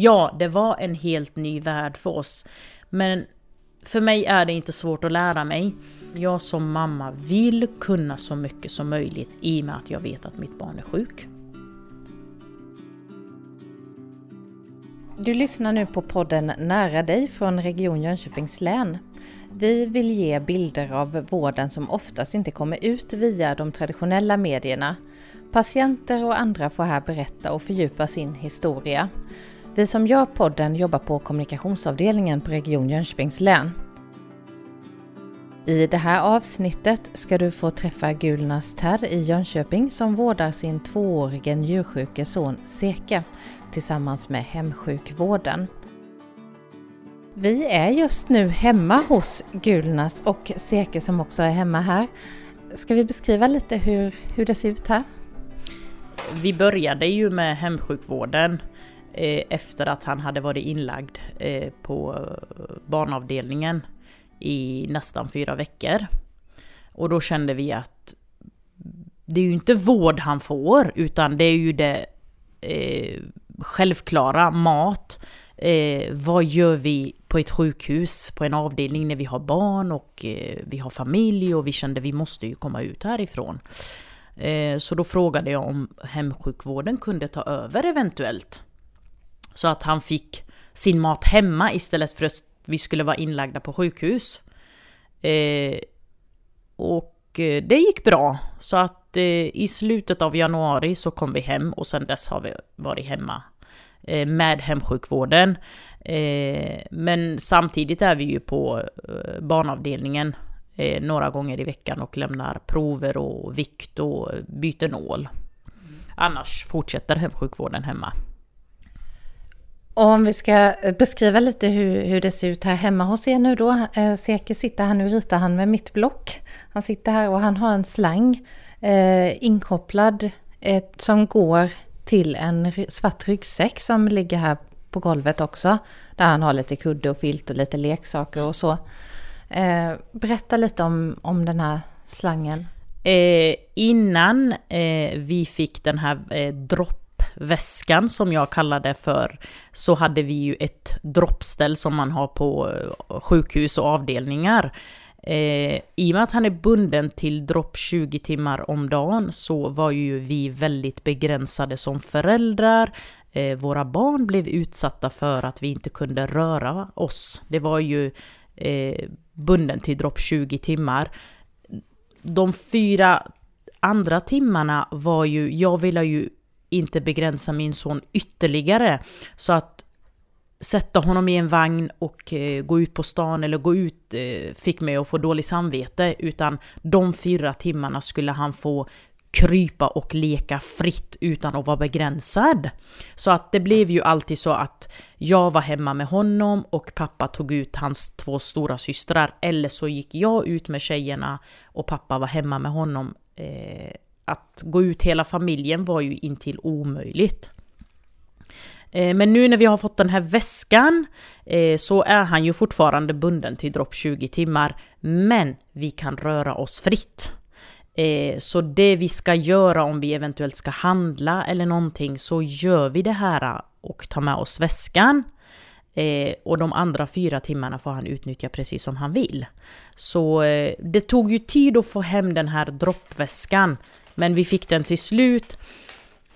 Ja, det var en helt ny värld för oss. Men för mig är det inte svårt att lära mig. Jag som mamma vill kunna så mycket som möjligt i och med att jag vet att mitt barn är sjuk. Du lyssnar nu på podden Nära dig från Region Jönköpings län. Vi vill ge bilder av vården som oftast inte kommer ut via de traditionella medierna. Patienter och andra får här berätta och fördjupa sin historia. Vi som gör podden jobbar på kommunikationsavdelningen på Region Jönköpings län. I det här avsnittet ska du få träffa Gulnas Terr i Jönköping som vårdar sin tvåårige njursjuke son Seke tillsammans med hemsjukvården. Vi är just nu hemma hos Gulnas och Seke som också är hemma här. Ska vi beskriva lite hur, hur det ser ut här? Vi började ju med hemsjukvården Eh, efter att han hade varit inlagd eh, på eh, barnavdelningen i nästan fyra veckor. Och då kände vi att det är ju inte vård han får, utan det är ju det eh, självklara, mat. Eh, vad gör vi på ett sjukhus, på en avdelning när vi har barn och eh, vi har familj och vi kände vi måste ju komma ut härifrån. Eh, så då frågade jag om hemsjukvården kunde ta över eventuellt. Så att han fick sin mat hemma istället för att vi skulle vara inlagda på sjukhus. Eh, och eh, det gick bra. Så att eh, i slutet av januari så kom vi hem och sen dess har vi varit hemma eh, med hemsjukvården. Eh, men samtidigt är vi ju på eh, barnavdelningen några gånger i veckan och lämnar prover och vikt och byter nål. Annars fortsätter hemsjukvården hemma. Och om vi ska eh, beskriva lite hur, hur det ser ut här hemma hos er nu då. Eh, Seke sitter här, nu ritar han med mitt block. Han sitter här och han har en slang eh, inkopplad eh, som går till en svart ryggsäck som ligger här på golvet också. Där han har lite kudde och filt och lite leksaker och så. Eh, berätta lite om, om den här slangen. Eh, innan eh, vi fick den här eh, droppen väskan som jag kallar det för, så hade vi ju ett droppställ som man har på eh, sjukhus och avdelningar. Eh, I och med att han är bunden till dropp 20 timmar om dagen så var ju vi väldigt begränsade som föräldrar. Eh, våra barn blev utsatta för att vi inte kunde röra oss. Det var ju eh, bunden till dropp 20 timmar. De fyra andra timmarna var ju, jag ville ju inte begränsa min son ytterligare. Så att sätta honom i en vagn och eh, gå ut på stan eller gå ut eh, fick mig att få dålig samvete. Utan de fyra timmarna skulle han få krypa och leka fritt utan att vara begränsad. Så att det blev ju alltid så att jag var hemma med honom och pappa tog ut hans två stora systrar. Eller så gick jag ut med tjejerna och pappa var hemma med honom eh, att gå ut hela familjen var ju intill omöjligt. Eh, men nu när vi har fått den här väskan eh, så är han ju fortfarande bunden till dropp 20 timmar. Men vi kan röra oss fritt. Eh, så det vi ska göra om vi eventuellt ska handla eller någonting så gör vi det här och tar med oss väskan. Och de andra fyra timmarna får han utnyttja precis som han vill. Så det tog ju tid att få hem den här droppväskan. Men vi fick den till slut.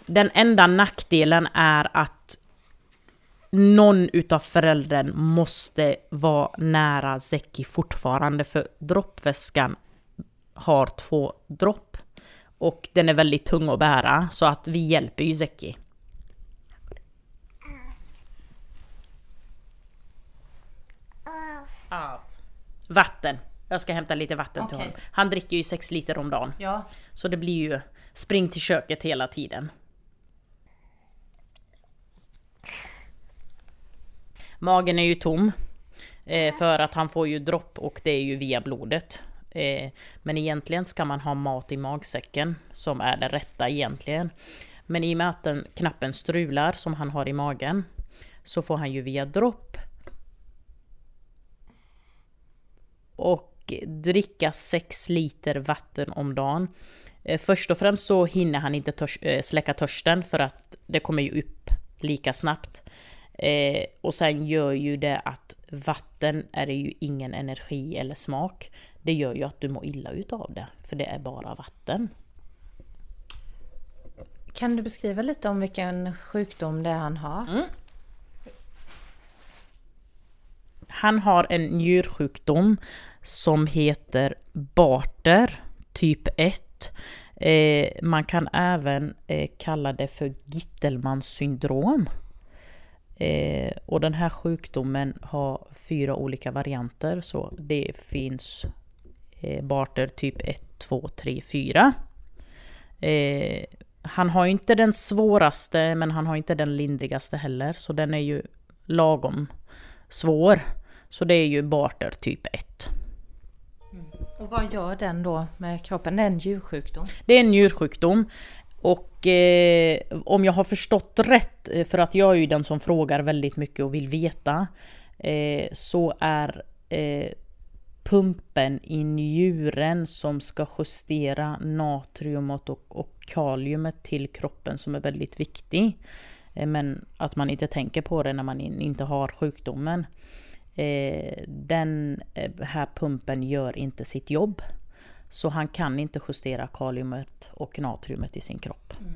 Den enda nackdelen är att någon utav föräldern måste vara nära Zeki fortfarande för droppväskan har två dropp. Och den är väldigt tung att bära så att vi hjälper ju Zeki. Av. Vatten. Jag ska hämta lite vatten okay. till honom. Han dricker ju 6 liter om dagen. Ja. Så det blir ju spring till köket hela tiden. Magen är ju tom. Eh, för att han får ju dropp och det är ju via blodet. Eh, men egentligen ska man ha mat i magsäcken som är det rätta egentligen. Men i och med att den knappen strular som han har i magen så får han ju via dropp. Och dricka 6 liter vatten om dagen. Eh, först och främst så hinner han inte törs eh, släcka törsten för att det kommer ju upp lika snabbt. Eh, och sen gör ju det att vatten är det ju ingen energi eller smak. Det gör ju att du mår illa utav det, för det är bara vatten. Kan du beskriva lite om vilken sjukdom det är han har? Mm. Han har en njursjukdom som heter Barter typ 1. Eh, man kan även eh, kalla det för Gittelmans syndrom. Eh, och den här sjukdomen har fyra olika varianter så det finns eh, Barter typ 1, 2, 3, 4. Eh, han har inte den svåraste men han har inte den lindrigaste heller så den är ju lagom svår. Så det är ju Barter typ 1. Mm. Och vad gör den då med kroppen? Det är en djursjukdom? Det är en djursjukdom. Och eh, om jag har förstått rätt, eh, för att jag är ju den som frågar väldigt mycket och vill veta, eh, så är eh, pumpen i njuren som ska justera natriumet och, och kaliumet till kroppen som är väldigt viktig. Eh, men att man inte tänker på det när man in, inte har sjukdomen. Eh, den här pumpen gör inte sitt jobb. Så han kan inte justera kaliumet och natriumet i sin kropp. Mm.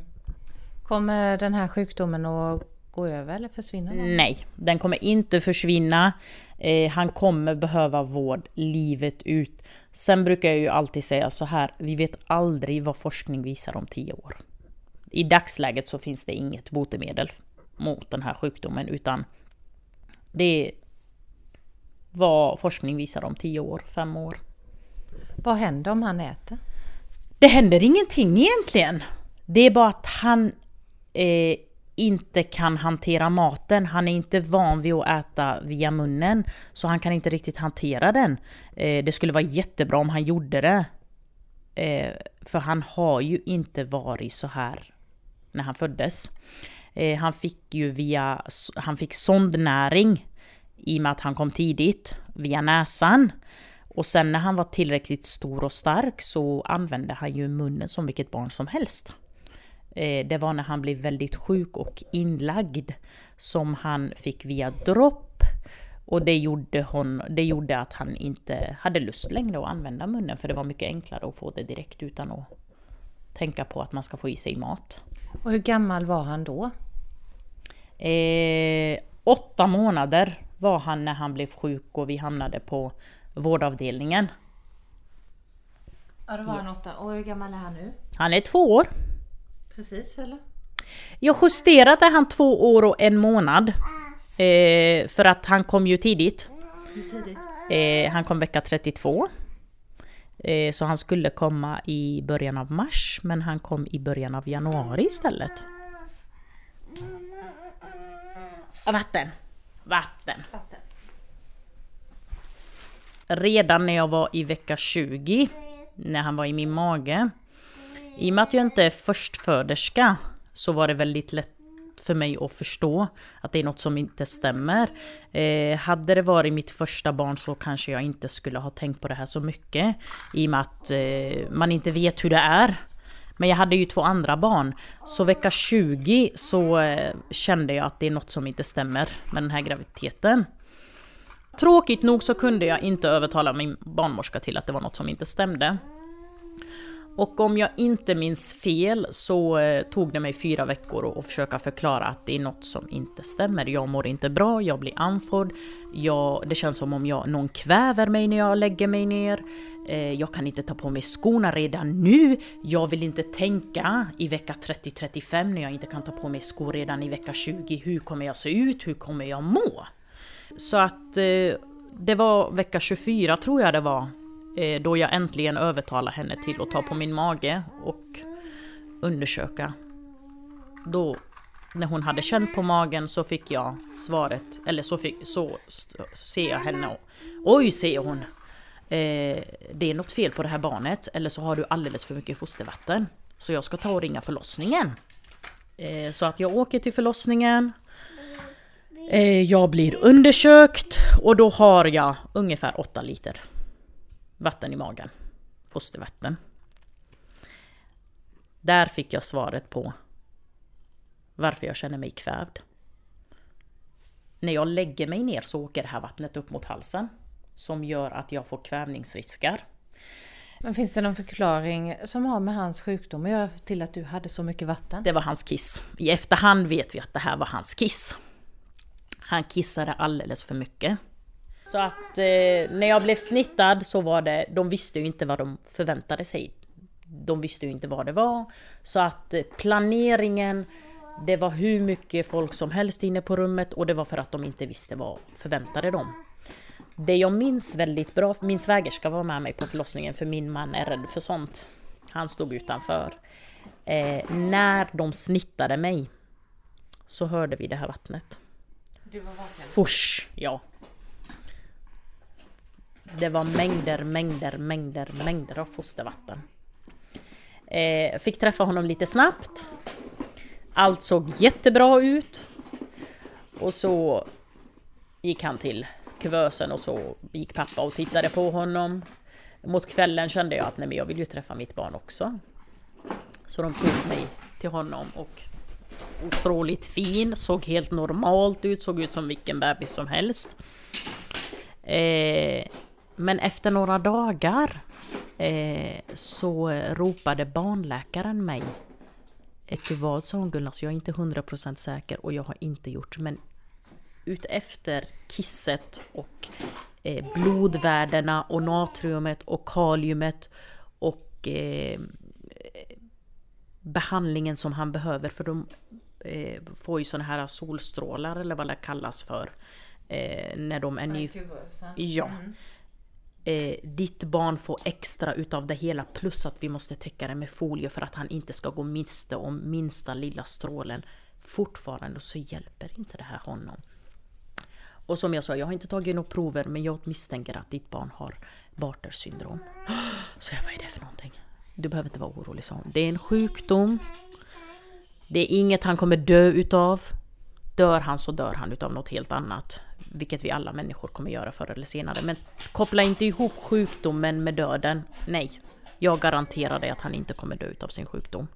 Kommer den här sjukdomen att gå över eller försvinna? Nej, den kommer inte försvinna. Eh, han kommer behöva vård livet ut. Sen brukar jag ju alltid säga så här, vi vet aldrig vad forskning visar om tio år. I dagsläget så finns det inget botemedel mot den här sjukdomen utan det är vad forskning visar om tio år, fem år. Vad händer om han äter? Det händer ingenting egentligen. Det är bara att han eh, inte kan hantera maten. Han är inte van vid att äta via munnen. Så han kan inte riktigt hantera den. Eh, det skulle vara jättebra om han gjorde det. Eh, för han har ju inte varit så här när han föddes. Eh, han fick ju via, han fick sondnäring i och med att han kom tidigt via näsan. Och sen när han var tillräckligt stor och stark så använde han ju munnen som vilket barn som helst. Eh, det var när han blev väldigt sjuk och inlagd som han fick via dropp. Och det gjorde, hon, det gjorde att han inte hade lust längre att använda munnen för det var mycket enklare att få det direkt utan att tänka på att man ska få i sig mat. Och hur gammal var han då? Eh, åtta månader var han när han blev sjuk och vi hamnade på vårdavdelningen. Ja, då var han åtta. Och hur gammal är han nu? Han är två år. Precis, eller? Jag justerat är han två år och en månad. Eh, för att han kom ju tidigt. tidigt? Eh, han kom vecka 32. Eh, så han skulle komma i början av mars, men han kom i början av januari istället. Vatten! Vatten! Vatten redan när jag var i vecka 20, när han var i min mage. I och med att jag inte är förstföderska så var det väldigt lätt för mig att förstå att det är något som inte stämmer. Eh, hade det varit mitt första barn så kanske jag inte skulle ha tänkt på det här så mycket. I och med att eh, man inte vet hur det är. Men jag hade ju två andra barn. Så vecka 20 så eh, kände jag att det är något som inte stämmer med den här graviditeten. Tråkigt nog så kunde jag inte övertala min barnmorska till att det var något som inte stämde. Och om jag inte minns fel så eh, tog det mig fyra veckor att försöka förklara att det är något som inte stämmer. Jag mår inte bra, jag blir andfådd, det känns som om jag, någon kväver mig när jag lägger mig ner. Eh, jag kan inte ta på mig skorna redan nu. Jag vill inte tänka i vecka 30-35 när jag inte kan ta på mig skor redan i vecka 20. Hur kommer jag se ut? Hur kommer jag må? Så att eh, det var vecka 24 tror jag det var, eh, då jag äntligen övertalade henne till att ta på min mage och undersöka. Då, när hon hade känt på magen så fick jag svaret, eller så, fick, så ser jag henne och oj, säger hon. Eh, det är något fel på det här barnet eller så har du alldeles för mycket fostervatten. Så jag ska ta och ringa förlossningen. Eh, så att jag åker till förlossningen Eh, jag blir undersökt och då har jag ungefär 8 liter vatten i magen. Fostervatten. Där fick jag svaret på varför jag känner mig kvävd. när jag lägger mig ner så åker det här vattnet upp mot halsen. Som gör att jag får kvävningsrisker. Men finns det någon förklaring som har med hans sjukdom att göra till att du hade så mycket vatten? Det var hans kiss. I efterhand vet vi att det här var hans kiss. Han kissade alldeles för mycket. Så att eh, när jag blev snittad så var det, de visste ju inte vad de förväntade sig. De visste ju inte vad det var. Så att eh, planeringen, det var hur mycket folk som helst inne på rummet och det var för att de inte visste vad förväntade dem. Det jag minns väldigt bra, min svägerska var med mig på förlossningen för min man är rädd för sånt. Han stod utanför. Eh, när de snittade mig så hörde vi det här vattnet. Du var vaken? Fush, ja. Det var mängder, mängder, mängder, mängder av fostervatten. Eh, fick träffa honom lite snabbt. Allt såg jättebra ut. Och så gick han till kuvösen och så gick pappa och tittade på honom. Mot kvällen kände jag att nej men jag vill ju träffa mitt barn också. Så de tog mig till honom och otroligt fin, såg helt normalt ut, såg ut som vilken bebis som helst. Eh, men efter några dagar eh, så ropade barnläkaren mig. Ett vad sa hon Gunnar, så jag är inte 100% säker och jag har inte gjort men utefter kisset och eh, blodvärdena och natriumet och kaliumet och eh, behandlingen som han behöver för de eh, får ju såna här solstrålar eller vad det kallas för. Eh, när de är ny... Ja. Mm. Eh, ditt barn får extra utav det hela plus att vi måste täcka det med folie för att han inte ska gå miste om minsta lilla strålen. Fortfarande så hjälper inte det här honom. Och som jag sa, jag har inte tagit några prover men jag misstänker att ditt barn har Barters syndrom. Så jag, vad är det för någonting? Du behöver inte vara orolig, sa hon. Det är en sjukdom. Det är inget han kommer dö utav. Dör han så dör han utav något helt annat. Vilket vi alla människor kommer göra förr eller senare. Men koppla inte ihop sjukdomen med döden. Nej. Jag garanterar dig att han inte kommer dö utav sin sjukdom.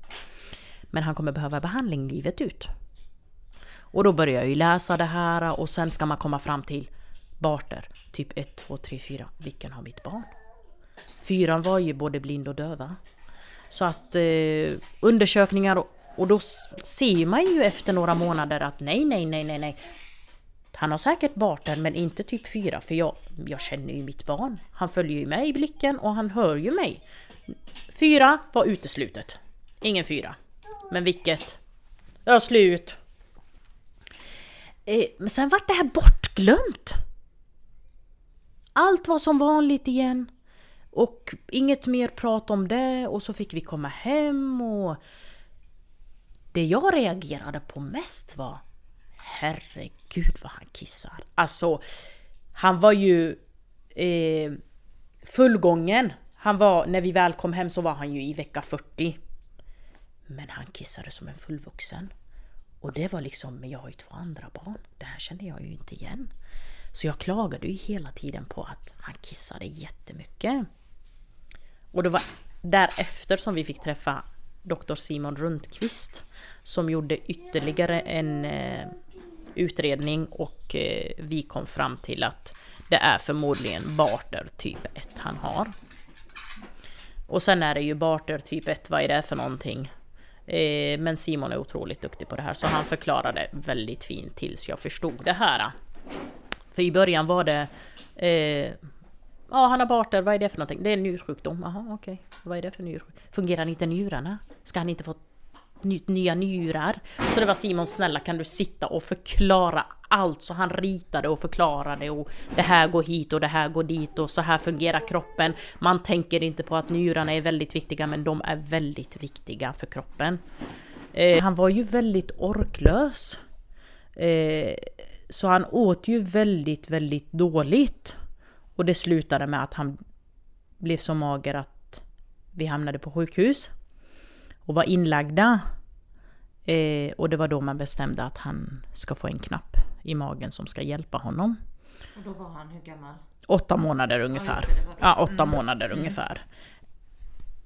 Men han kommer behöva behandling livet ut. Och då börjar jag ju läsa det här och sen ska man komma fram till Barter. Typ 1, 2, 3, 4. Vilken har mitt barn? Fyran var ju både blind och döva. Så att eh, undersökningar och, och då ser man ju efter några månader att nej, nej, nej, nej, nej. Han har säkert Barter men inte typ fyra för jag, jag känner ju mitt barn. Han följer ju med i blicken och han hör ju mig. Fyra var uteslutet. Ingen fyra. Men vilket? Ja, slut. Eh, men sen vart det här bortglömt. Allt var som vanligt igen. Och inget mer prat om det och så fick vi komma hem och... Det jag reagerade på mest var Herregud vad han kissar. Alltså, han var ju eh, fullgången. Han var, när vi väl kom hem så var han ju i vecka 40. Men han kissade som en fullvuxen. Och det var liksom, men jag har ju två andra barn. Det här kände jag ju inte igen. Så jag klagade ju hela tiden på att han kissade jättemycket. Och det var därefter som vi fick träffa doktor Simon Rundqvist som gjorde ytterligare en eh, utredning och eh, vi kom fram till att det är förmodligen Barter typ 1 han har. Och sen är det ju Barter typ 1, vad är det för någonting? Eh, men Simon är otroligt duktig på det här så han förklarade väldigt fint tills jag förstod det här. För i början var det Ja, han har Barter, vad är det för någonting? Det är en njursjukdom. Jaha, okej. Vad är det för njursjukdom? Fungerar inte njurarna? Ska han inte få ny, nya njurar? Så det var Simon, snälla kan du sitta och förklara allt? Så han ritade och förklarade och det här går hit och det här går dit och så här fungerar kroppen. Man tänker inte på att njurarna är väldigt viktiga men de är väldigt viktiga för kroppen. Eh, han var ju väldigt orklös. Eh, så han åt ju väldigt, väldigt dåligt. Och det slutade med att han blev så mager att vi hamnade på sjukhus och var inlagda. Eh, och det var då man bestämde att han ska få en knapp i magen som ska hjälpa honom. Och då var han hur gammal? Åtta månader ungefär. det, det det. Ja, åtta månader ungefär.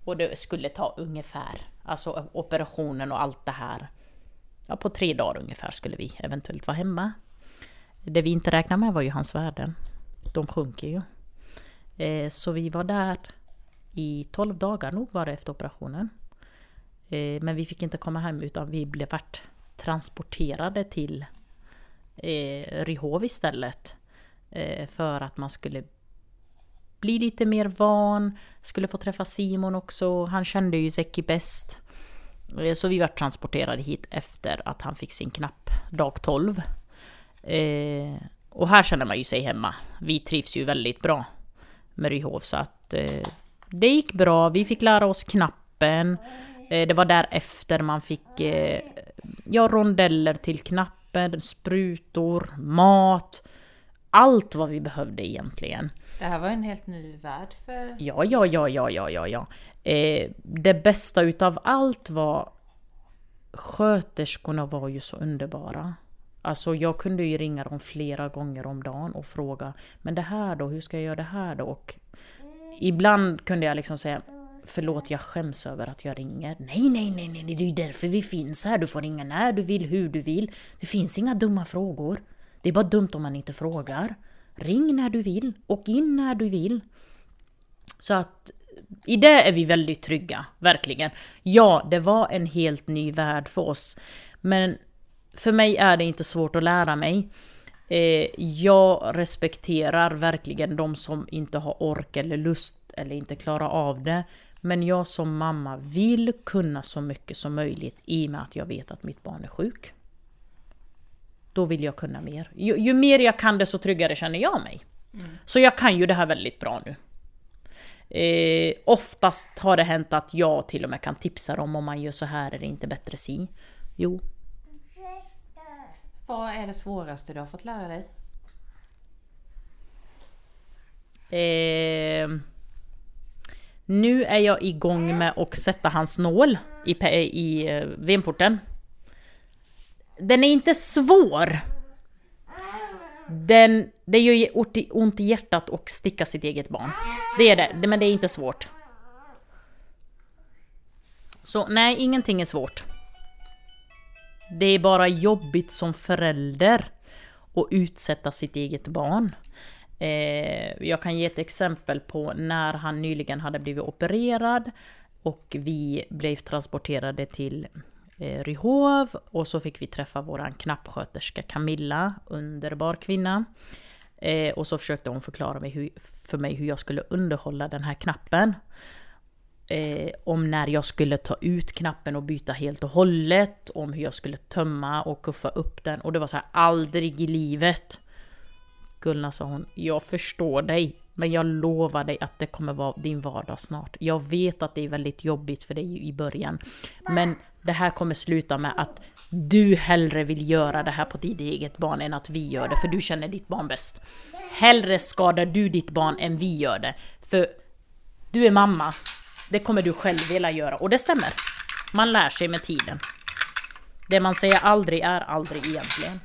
Och det skulle ta ungefär, alltså operationen och allt det här. Ja, på tre dagar ungefär skulle vi eventuellt vara hemma. Det vi inte räknade med var ju hans värden. De sjunker ju. Eh, så vi var där i 12 dagar nog var det efter operationen. Eh, men vi fick inte komma hem utan vi blev vart transporterade till eh, Ryhov istället. Eh, för att man skulle bli lite mer van, skulle få träffa Simon också. Han kände ju Zeki bäst. Eh, så vi var transporterade hit efter att han fick sin knapp dag 12. Eh, och här känner man ju sig hemma. Vi trivs ju väldigt bra med Ryhov så att eh, det gick bra. Vi fick lära oss knappen. Eh, det var därefter man fick eh, ja, rondeller till knappen, sprutor, mat. Allt vad vi behövde egentligen. Det här var en helt ny värld för... Ja, ja, ja, ja, ja, ja, ja. Eh, det bästa utav allt var sköterskorna var ju så underbara. Alltså jag kunde ju ringa dem flera gånger om dagen och fråga Men det här då, hur ska jag göra det här då? Och ibland kunde jag liksom säga Förlåt, jag skäms över att jag ringer. Nej, nej, nej, nej, det är ju därför vi finns här. Du får ringa när du vill, hur du vill. Det finns inga dumma frågor. Det är bara dumt om man inte frågar. Ring när du vill och in när du vill. Så att i det är vi väldigt trygga, verkligen. Ja, det var en helt ny värld för oss. Men för mig är det inte svårt att lära mig. Eh, jag respekterar verkligen de som inte har ork eller lust eller inte klarar av det. Men jag som mamma vill kunna så mycket som möjligt i och med att jag vet att mitt barn är sjuk. Då vill jag kunna mer. Ju, ju mer jag kan det så tryggare känner jag mig. Mm. Så jag kan ju det här väldigt bra nu. Eh, oftast har det hänt att jag till och med kan tipsa dem om man gör så här är det inte bättre si. Jo. Vad är det svåraste du har fått lära dig? Eh, nu är jag igång med att sätta hans nål i, i eh, venporten. Den är inte svår. Den, det gör ont i hjärtat att sticka sitt eget barn. Det är det, men det är inte svårt. Så nej, ingenting är svårt. Det är bara jobbigt som förälder att utsätta sitt eget barn. Eh, jag kan ge ett exempel på när han nyligen hade blivit opererad och vi blev transporterade till eh, Ryhov och så fick vi träffa våran knappsköterska Camilla, underbar kvinna. Eh, och så försökte hon förklara mig hur, för mig hur jag skulle underhålla den här knappen. Eh, om när jag skulle ta ut knappen och byta helt och hållet, om hur jag skulle tömma och kuffa upp den. Och det var så här, aldrig i livet. Gullna sa hon, jag förstår dig, men jag lovar dig att det kommer vara din vardag snart. Jag vet att det är väldigt jobbigt för dig i början, men det här kommer sluta med att du hellre vill göra det här på ditt eget barn än att vi gör det, för du känner ditt barn bäst. Hellre skadar du ditt barn än vi gör det, för du är mamma. Det kommer du själv vilja göra, och det stämmer. Man lär sig med tiden. Det man säger aldrig är aldrig egentligen.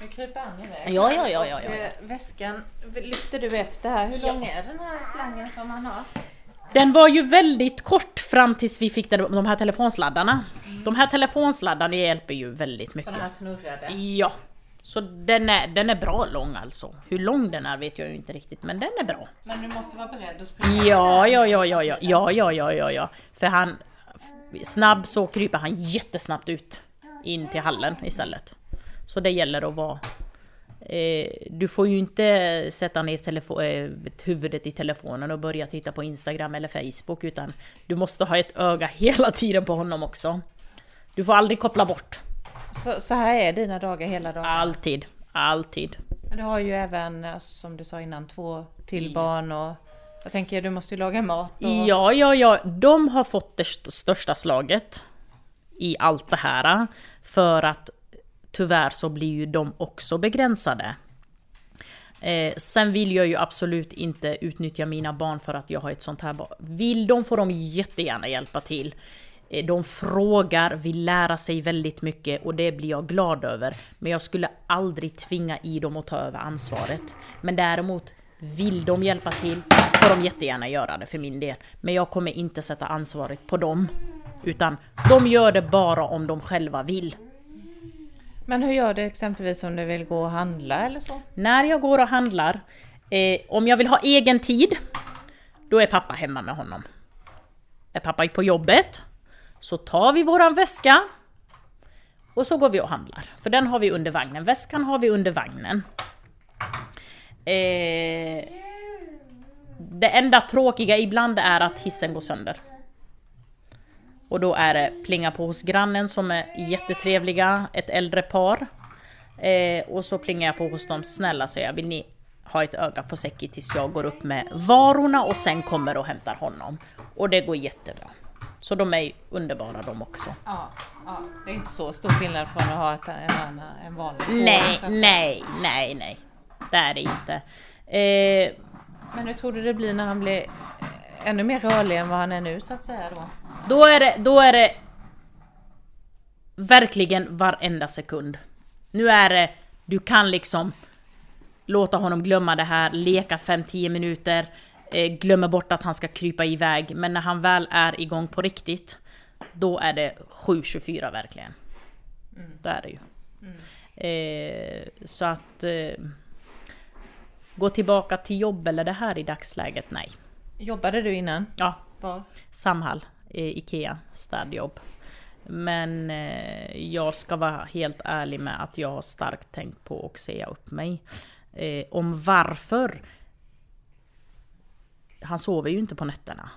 Nu kryper han iväg. Ja, ja, ja, ja, ja. Eh, väskan lyfter du efter här. Hur lång är den här slangen som han har? Den var ju väldigt kort fram tills vi fick de här telefonsladdarna. De här telefonsladdarna hjälper ju väldigt mycket. Sådana här snurrade? Ja. Så den är, den är bra lång alltså. Hur lång den är vet jag ju inte riktigt, men den är bra. Men du måste vara beredd att springa? Ja, ja, ja, ja, ja, ja, ja, ja, ja, ja. För han... Snabb så kryper han jättesnabbt ut in till hallen istället. Så det gäller att vara... Eh, du får ju inte sätta ner telefo- eh, huvudet i telefonen och börja titta på Instagram eller Facebook utan du måste ha ett öga hela tiden på honom också. Du får aldrig koppla bort. Så, så här är dina dagar hela dagen? Alltid, alltid. Du har ju även, alltså, som du sa innan, två till barn och jag tänker du måste ju laga mat. Och... Ja, ja, ja. De har fått det största slaget i allt det här. För att tyvärr så blir ju de också begränsade. Eh, sen vill jag ju absolut inte utnyttja mina barn för att jag har ett sånt här barn. Vill de får de jättegärna hjälpa till. Eh, de frågar, vill lära sig väldigt mycket och det blir jag glad över. Men jag skulle aldrig tvinga i dem att ta över ansvaret. Men däremot, vill de hjälpa till får de jättegärna göra det för min del. Men jag kommer inte sätta ansvaret på dem. Utan de gör det bara om de själva vill. Men hur gör du exempelvis om du vill gå och handla eller så? När jag går och handlar, eh, om jag vill ha egen tid, då är pappa hemma med honom. Är pappa på jobbet, så tar vi våran väska och så går vi och handlar. För den har vi under vagnen. Väskan har vi under vagnen. Eh, det enda tråkiga ibland är att hissen går sönder. Och då är det plinga på hos grannen som är jättetrevliga, ett äldre par. Eh, och så plingar jag på hos dem, snälla säger jag, vill ni ha ett öga på Säcki tills jag går upp med varorna och sen kommer och hämtar honom. Och det går jättebra. Så de är underbara de också. Ja, ja. det är inte så stor skillnad från att ha ett, en, en vanlig Nej, nej, nej, nej. Det är det inte. Eh, Men hur tror du det blir när han blir ännu mer rörlig än vad han är nu så att säga då? Då är det, då är det verkligen varenda sekund. Nu är det, du kan liksom låta honom glömma det här, leka 5-10 minuter, eh, glömmer bort att han ska krypa iväg. Men när han väl är igång på riktigt, då är det 7-24 verkligen. Mm. Det är det ju. Mm. Eh, så att eh, gå tillbaka till jobb eller det här i dagsläget, nej. Jobbade du innan? Ja. Var? Samhall, eh, IKEA, städjobb. Men eh, jag ska vara helt ärlig med att jag har starkt tänkt på att säga upp mig. Eh, om varför? Han sover ju inte på nätterna.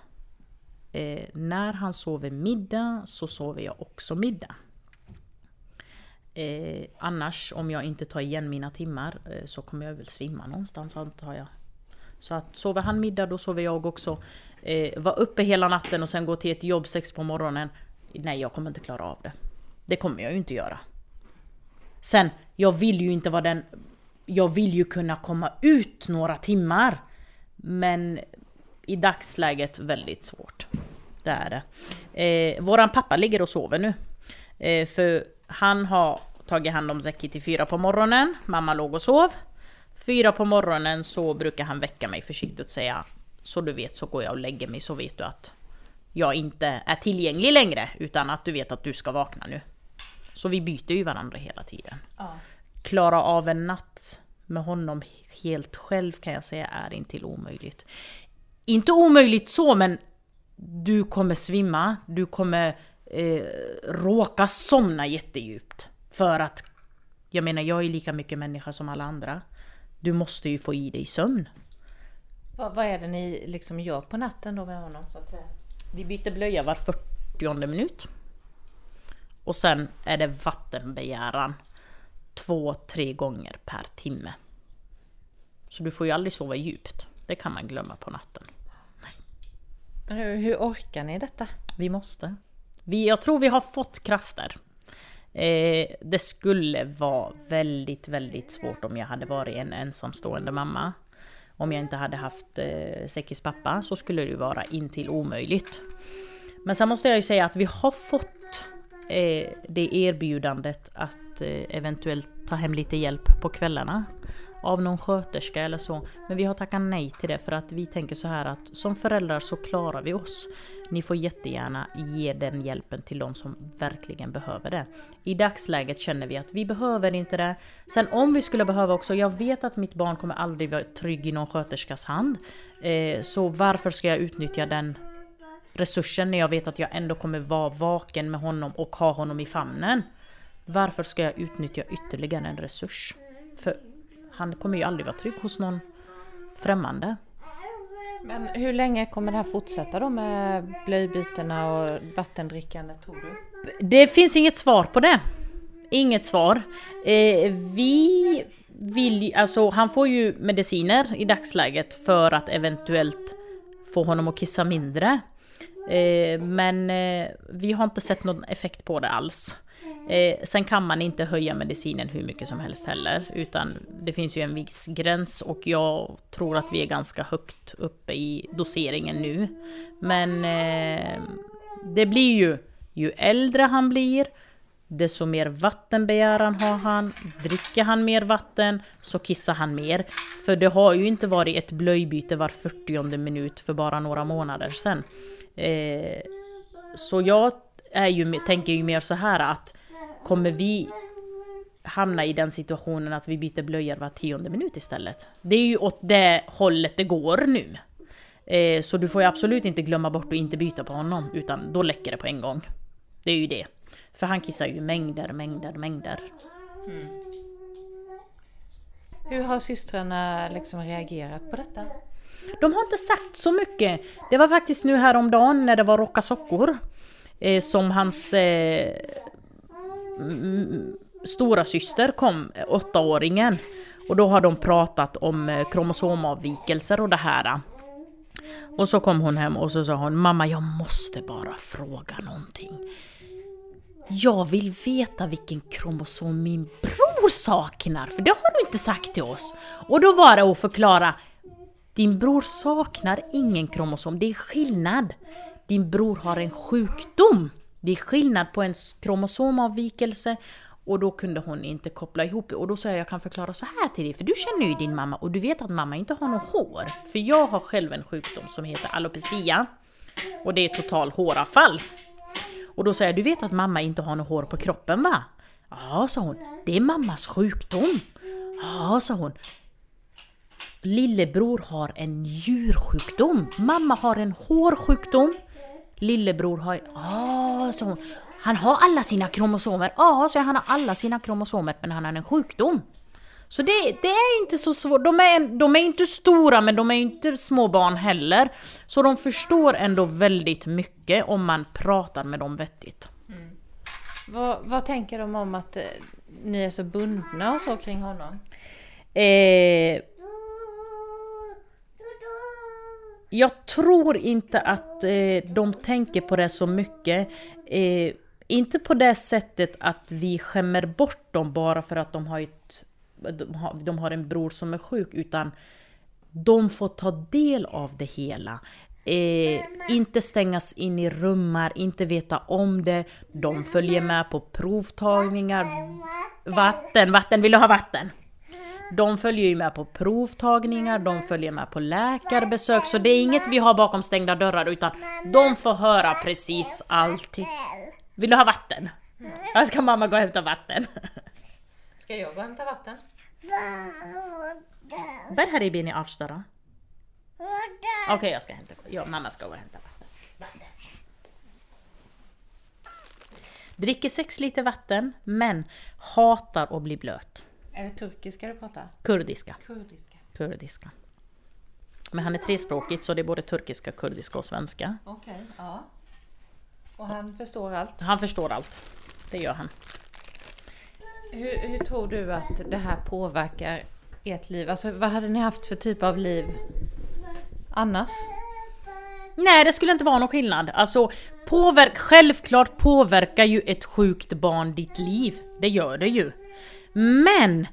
Eh, när han sover middag så sover jag också middag. Eh, annars, om jag inte tar igen mina timmar, eh, så kommer jag väl svimma någonstans antar jag. Så att sover han middag, då sover jag också. Eh, var uppe hela natten och sen gå till ett jobb sex på morgonen. Nej, jag kommer inte klara av det. Det kommer jag ju inte göra. Sen, jag vill ju inte vara den... Jag vill ju kunna komma ut några timmar. Men i dagsläget väldigt svårt. Det är det. Eh, våran pappa ligger och sover nu. Eh, för han har tagit hand om Zeki till fyra på morgonen. Mamma låg och sov. Fyra på morgonen så brukar han väcka mig försiktigt och säga Så du vet så går jag och lägger mig så vet du att jag inte är tillgänglig längre utan att du vet att du ska vakna nu. Så vi byter ju varandra hela tiden. Ja. Klara av en natt med honom helt själv kan jag säga är inte omöjligt. Inte omöjligt så men du kommer svimma, du kommer eh, råka somna jättedjupt. För att, jag menar jag är lika mycket människa som alla andra. Du måste ju få i dig sömn. Vad, vad är det ni liksom gör på natten då med honom så att säga? Vi byter blöja var 40 minut. Och sen är det vattenbegäran två, tre gånger per timme. Så du får ju aldrig sova djupt. Det kan man glömma på natten. Men hur, hur orkar ni detta? Vi måste. Vi, jag tror vi har fått krafter. Eh, det skulle vara väldigt, väldigt svårt om jag hade varit en ensamstående mamma. Om jag inte hade haft eh, Sekis pappa så skulle det vara intill omöjligt. Men sen måste jag ju säga att vi har fått eh, det erbjudandet att eh, eventuellt ta hem lite hjälp på kvällarna av någon sköterska eller så. Men vi har tackat nej till det för att vi tänker så här att som föräldrar så klarar vi oss. Ni får jättegärna ge den hjälpen till de som verkligen behöver det. I dagsläget känner vi att vi behöver inte det. Sen om vi skulle behöva också, jag vet att mitt barn kommer aldrig vara trygg i någon sköterskas hand. Eh, så varför ska jag utnyttja den resursen när jag vet att jag ändå kommer vara vaken med honom och ha honom i famnen? Varför ska jag utnyttja ytterligare en resurs? För han kommer ju aldrig vara trygg hos någon främmande. Men hur länge kommer det här fortsätta då med blöjbytena och vattendrickandet tror du? Det finns inget svar på det. Inget svar. Eh, vi vill alltså han får ju mediciner i dagsläget för att eventuellt få honom att kissa mindre. Eh, men eh, vi har inte sett någon effekt på det alls. Eh, sen kan man inte höja medicinen hur mycket som helst heller, utan det finns ju en viss gräns och jag tror att vi är ganska högt uppe i doseringen nu. Men eh, det blir ju, ju äldre han blir, desto mer vattenbegäran har han. Dricker han mer vatten så kissar han mer. För det har ju inte varit ett blöjbyte var 40 minut för bara några månader sedan. Eh, så jag är ju, tänker ju mer så här att kommer vi hamna i den situationen att vi byter blöjor var tionde minut istället. Det är ju åt det hållet det går nu. Eh, så du får ju absolut inte glömma bort att inte byta på honom, utan då läcker det på en gång. Det är ju det. För han kissar ju mängder, mängder, mängder. Mm. Hur har systrarna liksom reagerat på detta? De har inte sagt så mycket. Det var faktiskt nu häromdagen när det var Rocka Sockor eh, som hans eh, stora syster kom, åttaåringen. Och då har de pratat om eh, kromosomavvikelser och det här. Och så kom hon hem och så sa hon Mamma jag måste bara fråga någonting. Jag vill veta vilken kromosom min bror saknar, för det har du inte sagt till oss. Och då var det att förklara din bror saknar ingen kromosom, det är skillnad. Din bror har en sjukdom. Det är skillnad på en kromosomavvikelse och då kunde hon inte koppla ihop det. Och då sa jag, jag kan förklara så här till dig, för du känner ju din mamma och du vet att mamma inte har något hår. För jag har själv en sjukdom som heter alopecia. Och det är total håravfall. Och då sa jag, du vet att mamma inte har något hår på kroppen va? Ja, sa hon. Det är mammas sjukdom. Ja, sa hon. Lillebror har en djursjukdom. Mamma har en hårsjukdom. Lillebror har... Ja, sa hon. Han har alla sina kromosomer. Ja, sa jag, han har alla sina kromosomer men han har en sjukdom. Så det, det är inte så svårt. De är, de är inte stora men de är inte små barn heller. Så de förstår ändå väldigt mycket om man pratar med dem vettigt. Mm. Vad, vad, tänker de om att eh, ni är så bundna och så kring honom? Eh, jag tror inte att eh, de tänker på det så mycket. Eh, inte på det sättet att vi skämmer bort dem bara för att de har, ett, de har, de har en bror som är sjuk, utan de får ta del av det hela. Eh, inte stängas in i rummar, inte veta om det. De följer med på provtagningar. Vatten, vatten, vill du ha vatten? De följer ju med på provtagningar, de följer med på läkarbesök, så det är inget vi har bakom stängda dörrar utan de får höra precis allting. Vill du ha vatten? Ja, ska mamma gå och hämta vatten. Ska jag gå och hämta vatten? Där här är bini avstöra. Okej, okay, jag ska hämta. Ja, mamma ska gå och hämta vatten. Dricker sex liter vatten, men hatar att bli blöt. Är det turkiska du pratar? Kurdiska. Kurdiska. Kurdiska. Men han är trespråkigt så det är både turkiska, kurdiska och svenska. Okej, okay, ja. Och han förstår allt? Han förstår allt. Det gör han. Hur, hur tror du att det här påverkar ert liv? Alltså vad hade ni haft för typ av liv annars? Nej, det skulle inte vara någon skillnad. Alltså, påverk, självklart påverkar ju ett sjukt barn ditt liv. Det gör det ju. Men!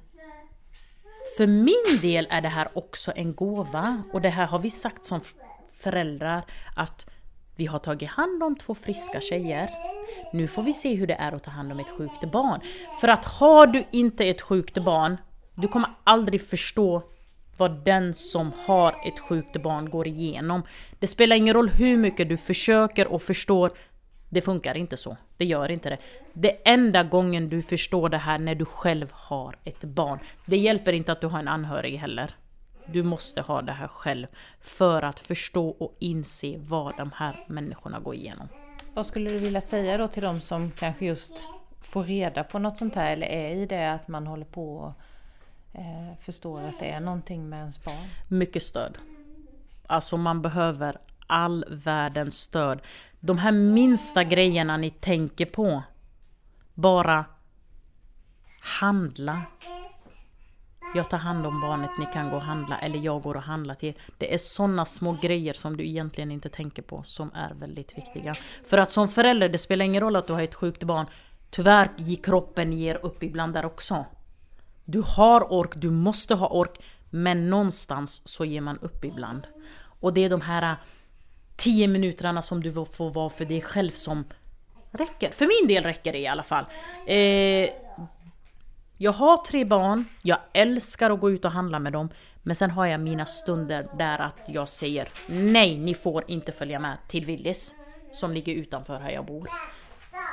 För min del är det här också en gåva. Och det här har vi sagt som föräldrar att vi har tagit hand om två friska tjejer. Nu får vi se hur det är att ta hand om ett sjukt barn. För att har du inte ett sjukt barn, du kommer aldrig förstå vad den som har ett sjukt barn går igenom. Det spelar ingen roll hur mycket du försöker och förstår, det funkar inte så. Det gör inte det. Det enda gången du förstår det här när du själv har ett barn. Det hjälper inte att du har en anhörig heller. Du måste ha det här själv för att förstå och inse vad de här människorna går igenom. Vad skulle du vilja säga då till de som kanske just får reda på något sånt här eller är i det att man håller på och eh, förstår att det är någonting med ens barn? Mycket stöd. Alltså man behöver all världens stöd. De här minsta grejerna ni tänker på. Bara handla jag tar hand om barnet, ni kan gå och handla, eller jag går och handlar till er. Det är sådana små grejer som du egentligen inte tänker på som är väldigt viktiga. För att som förälder, det spelar ingen roll att du har ett sjukt barn. Tyvärr, kroppen ger upp ibland där också. Du har ork, du måste ha ork, men någonstans så ger man upp ibland. Och det är de här äh, 10 minuterna som du får vara för dig själv som räcker. För min del räcker det i alla fall. Eh, jag har tre barn, jag älskar att gå ut och handla med dem. Men sen har jag mina stunder där att jag säger nej, ni får inte följa med till Willys. Som ligger utanför här jag bor.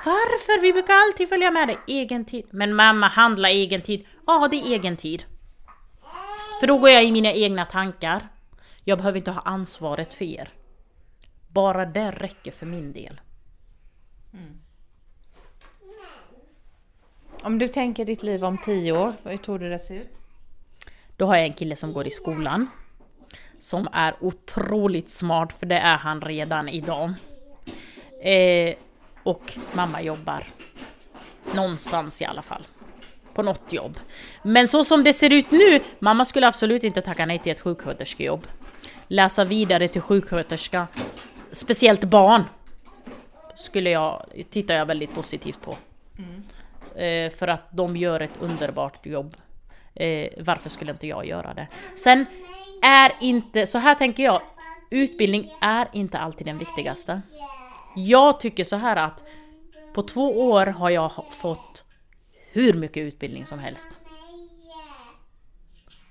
Varför? Vi brukar alltid följa med dig. Egen tid. Men mamma, handla egen tid. Ja, det är egen tid. För då går jag i mina egna tankar. Jag behöver inte ha ansvaret för er. Bara det räcker för min del. Mm. Om du tänker ditt liv om tio år, hur tror du det ser ut? Då har jag en kille som går i skolan. Som är otroligt smart, för det är han redan idag. Eh, och mamma jobbar. Någonstans i alla fall. På något jobb. Men så som det ser ut nu, mamma skulle absolut inte tacka nej till ett sjuksköterskejobb. Läsa vidare till sjuksköterska, speciellt barn, skulle jag, tittar jag väldigt positivt på. Eh, för att de gör ett underbart jobb. Eh, varför skulle inte jag göra det? Sen är inte, så här tänker jag, utbildning är inte alltid den viktigaste. Jag tycker så här att på två år har jag fått hur mycket utbildning som helst.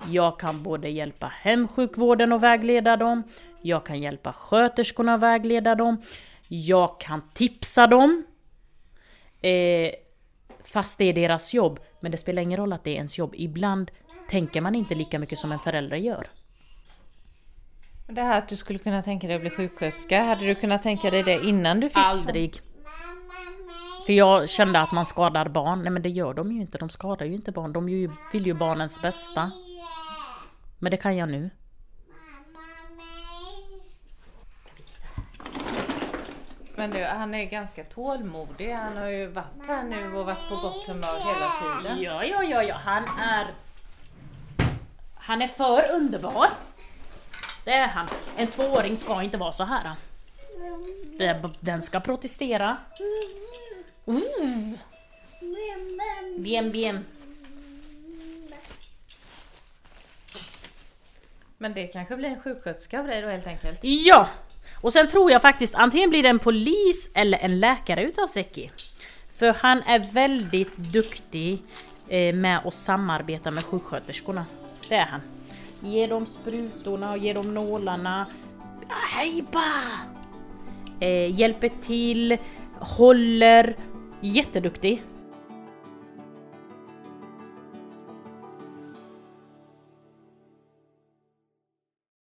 Jag kan både hjälpa hemsjukvården och vägleda dem, jag kan hjälpa sköterskorna och vägleda dem, jag kan tipsa dem. Eh, fast det är deras jobb, men det spelar ingen roll att det är ens jobb. Ibland tänker man inte lika mycket som en förälder gör. Det här att du skulle kunna tänka dig att bli sjuksköterska, hade du kunnat tänka dig det innan du fick? Aldrig. För jag kände att man skadar barn. Nej men det gör de ju inte, de skadar ju inte barn. De vill ju barnens bästa. Men det kan jag nu. Men du, han är ganska tålmodig. Han har ju varit här nu och varit på gott humör hela tiden. Ja, ja, ja, ja, han är... Han är för underbar. Det är han. En tvååring ska inte vara så här. Den ska protestera. Bien, bien. Men det kanske blir en sjuksköterska av dig då helt enkelt? Ja! Och sen tror jag faktiskt antingen blir det en polis eller en läkare utav Seki. För han är väldigt duktig eh, med att samarbeta med sjuksköterskorna. Det är han. Ge dem sprutorna och ge dem nålarna. Hejba! Eh, hjälper till, håller. Jätteduktig.